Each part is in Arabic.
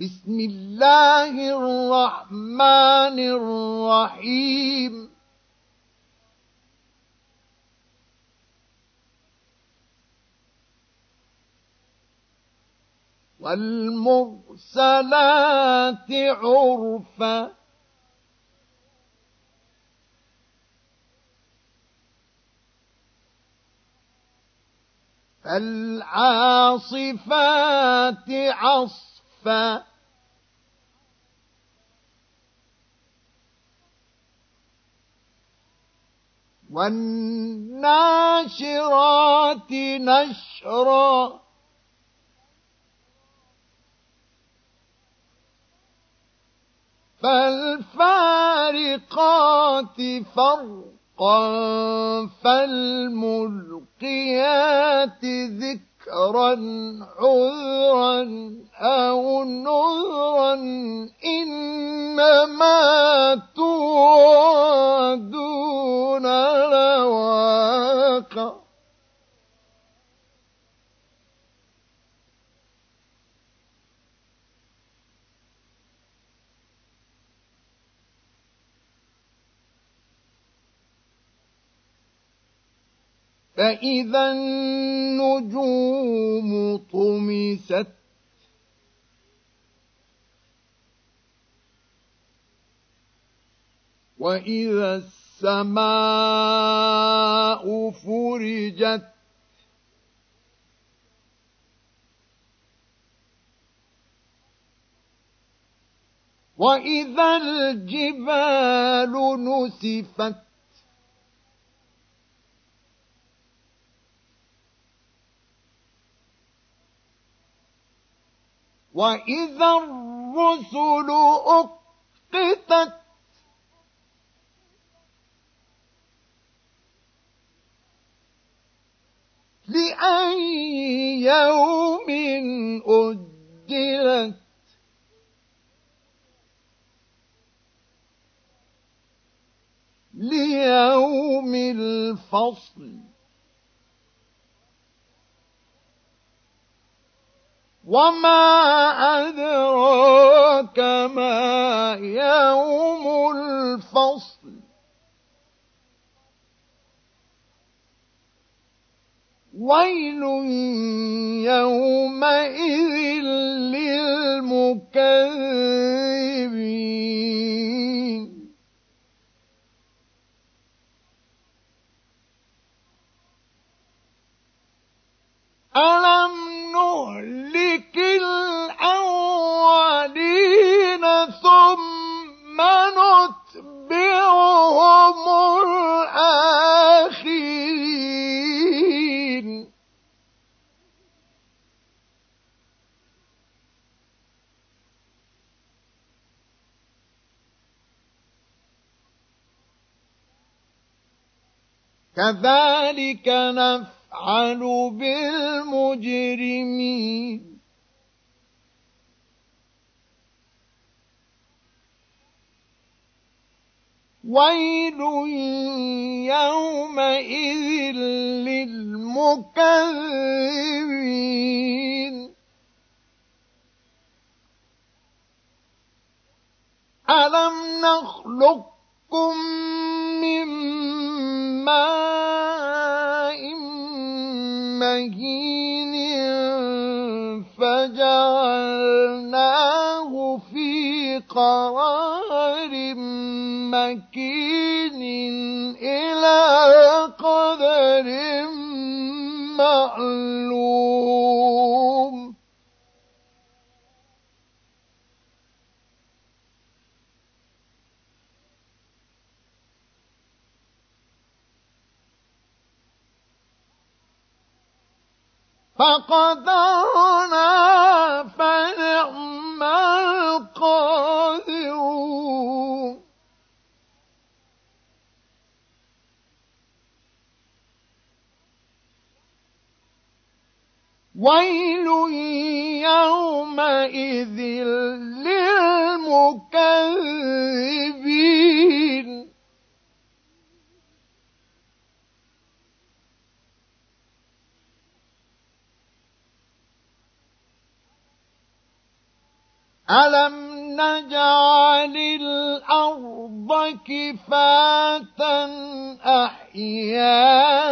بسم الله الرحمن الرحيم. والمرسلات عرفا. فالعاصفات عصفا. والناشرات نشرا. فالفارقات فرقا فالملقيات ذكرا عذرا. أو نذرا إنما توعدون لواقع فإذا النجوم طمست وإذا السماء فرجت وإذا الجبال نسفت وإذا الرسل أقتت لأي يوم أجلت ليوم الفصل. وما أدراك ما يوم الفصل. ويل يومئذ للمكذبين ألم كذلك نفعل بالمجرمين. ويل يومئذ للمكذبين. ألم نخلقكم من ماء قرار مكين إلى قدر معلوم. فقدرنا ويل يومئذ للمكذبين. ألم نجعل الأرض كفاة أحياء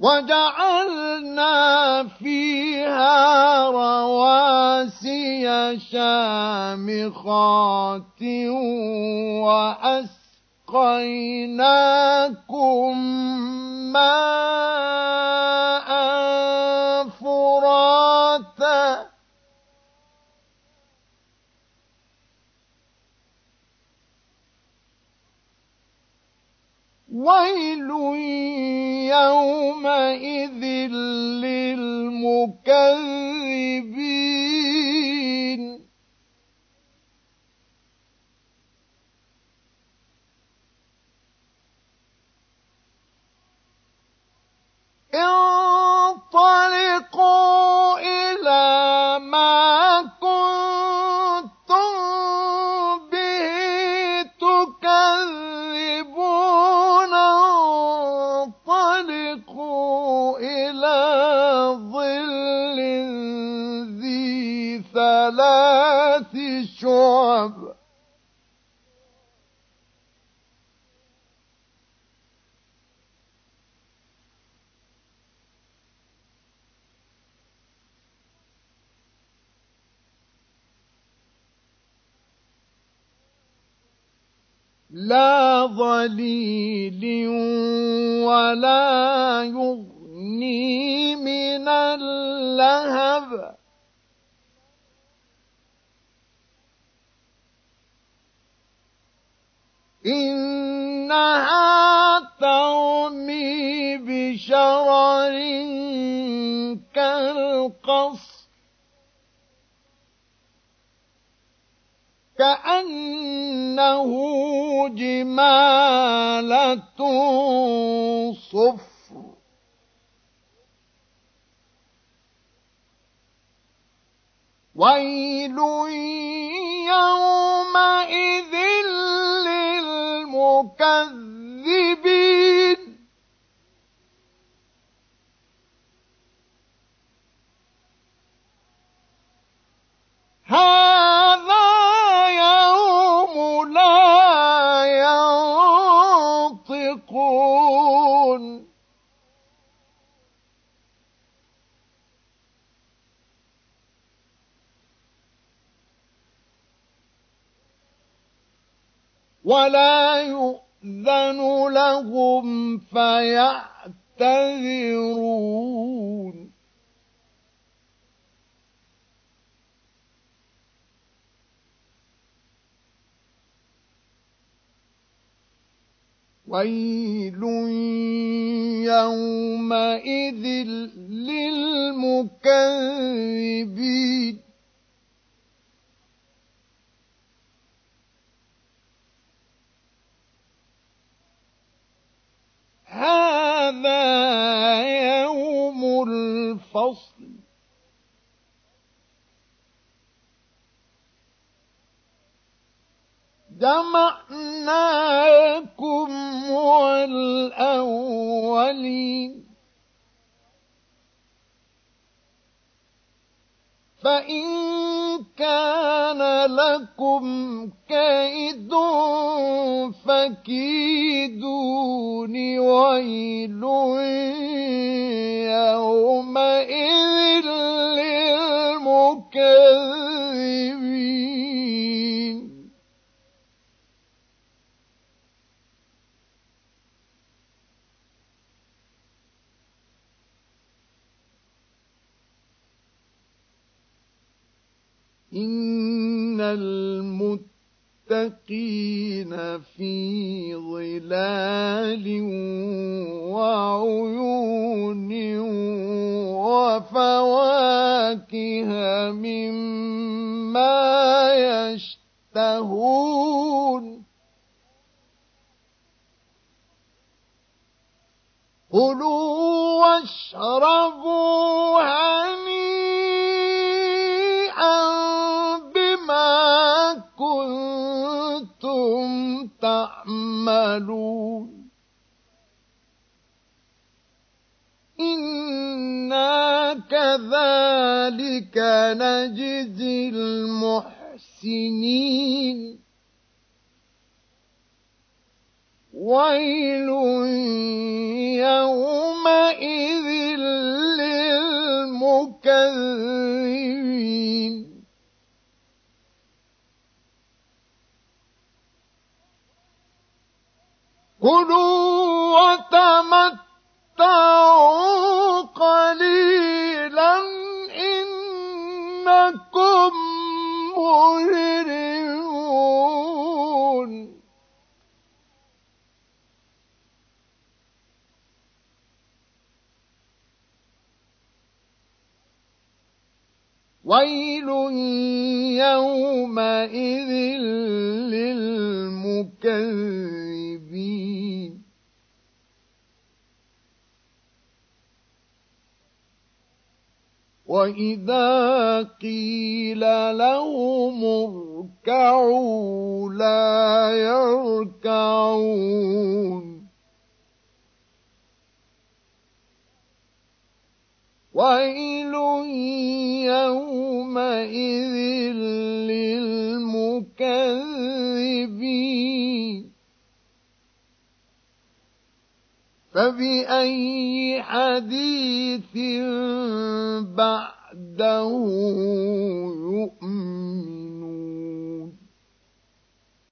وجعلنا فيها رواسي شامخات وأسقيناكم ماء ويل يومئذ للمكذبين لا ظليل ولا يغني من اللهب. إنها ترمي بشرر كالقصر. كأنه جمالة صفر. ويل يومئذ للمكذبين. ولا يؤذن لهم فيعتذرون. ويل يومئذ للمكذبين. هذا يوم الفصل. جمعناكم والأولين. فإن كان لكم كيد فكيدون ويل يومئذ المتقين في ظلال وعيون وفواكه مما يشتهون كلوا واشربوا تعملون إنا كذلك نجزي المحسنين. ويل كلوا وتمتعوا قليلا إنكم مجرمون. ويل يومئذ للمكذبين. واذا قيل لهم اركعوا لا يركعون ويل يومئذ فبأي حديث بعده يؤمن